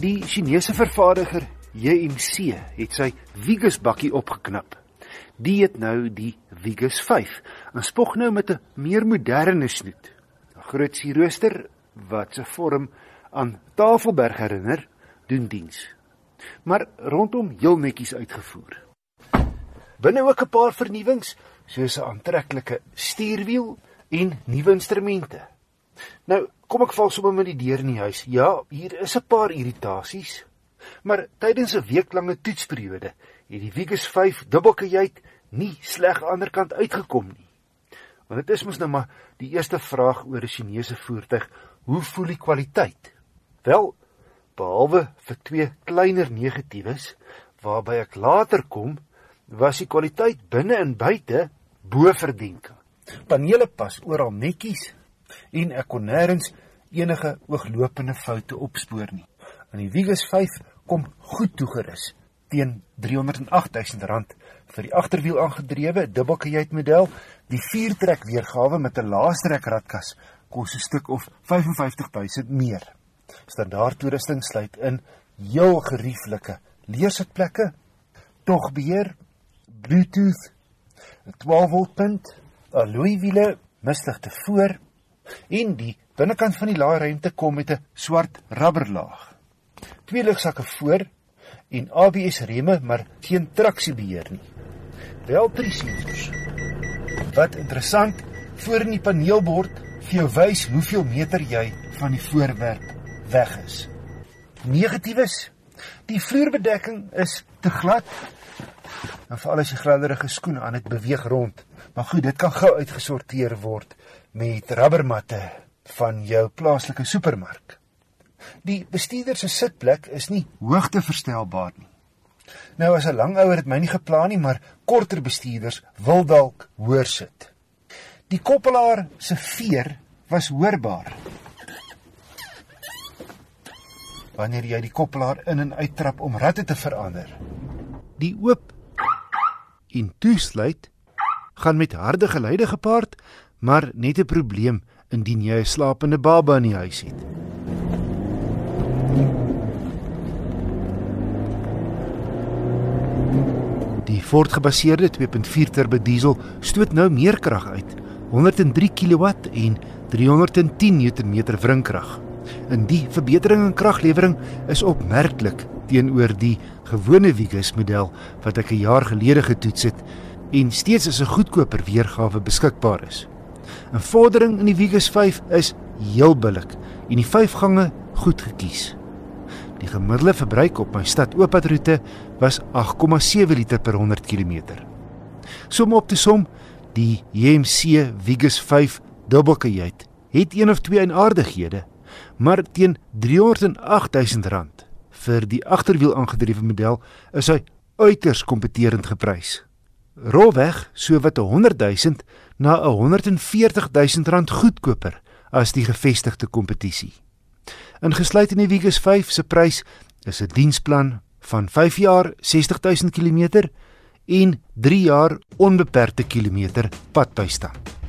Die Chinese vervaardiger JMC het sy Vigus bakkie opgeknap. Die het nou die Vigus 5 en spog nou met 'n meer moderne snoet. 'n Groot sierrooster wat se vorm aan Tafelberg herinner, doen diens. Maar rondom heel netjies uitgevoer. Binne ook 'n paar vernuwings, soos 'n aantreklike stuurwiel en nuwe instrumente. Nou, kom ek val sommer met die deur in die huis. Ja, hier is 'n paar irritasies. Maar tydens 'n weeklange toetsperiode het die Vigus 5 dubbelkajuit nie sleg aan die ander kant uitgekom nie. Want dit is mos nou maar die eerste vraag oor 'n Chinese voertuig, hoe voel die kwaliteit? Wel, behalwe vir twee kleiner negatiewes waarby ek later kom, was die kwaliteit binne en buite bo verdenking. Panele pas oral netjies en ek kon nêrens enige ooglopende foute opspoor nie. En die Vigus 5 kom goed toegerus teen R308 000 vir die agterwiel aangedrewe dubbelkajuit model. Die viertrek weergawe met 'n laastrek radkas kos 'n stuk of 55000 meer. Standaard toerusting sluit in heel gerieflike leersitplekke, togbeheer, Bluetooth, 'n 12V punt, alloy wiele, mistigte voor en die binnekant van die laairuimte kom met 'n swart rubberlaag. Twee ligsakke voor en ABS remme, maar geen traksiebeheer nie. Wel drie sensors. Wat interessant, voor in die paneelbord vir jou wys hoeveel meter jy van die voorwerp weg is. Negatiefs. Die vloerbedekking is te glad. En veral as jy gladderige skoene aan dit beweeg rond. Maar goed, dit kan gou uitgesorteer word met rubbermatte van jou plaaslike supermark. Die bestuurder se sitplek is nie hoogteverstelbaar nie. Nou as 'n lang ouer het my nie geplan nie, maar korter bestuurders wil dalk hoor sit. Die koppelaar se veer was hoorbaar. Wanneer jy die koppelaar in en uittrap om ratte te verander. Die oop en toesluit gaan met harde geluide gepaard, maar net 'n probleem indien jy 'n slapende baba in die huis het. Die voortgebaseerde 2.4 turbo diesel stoot nou meer krag uit, 103 kW en 310 Nm wringkrag. In die verbetering in kraglewering is opmerklik teenoor die gewone Vigus model wat ek 'n jaar gelede getoets het en steeds as 'n goedkoper weergawe beskikbaar is. 'n Vordering in die Vigus 5 is heel billik en die 5 gange goed gekies. Die gemiddelde verbruik op my stad ooppadroete was 8,7 liter per 100 km. Som op te som, die JMC Vigus 5 dubbelkajuit het een of twee eienaardighede, maar teen R308 000 vir die agterwiel aangedrewe model is hy uiters kompeterend geprys. Rolweg sowat 100 000 na 140 000 goedkoper as die gevestigde kompetisie. Ingesluit in die Vigus 5 se prys is 'n diensplan van 5 jaar 60000 km en 3 jaar onbeperkte kilometer padbystand.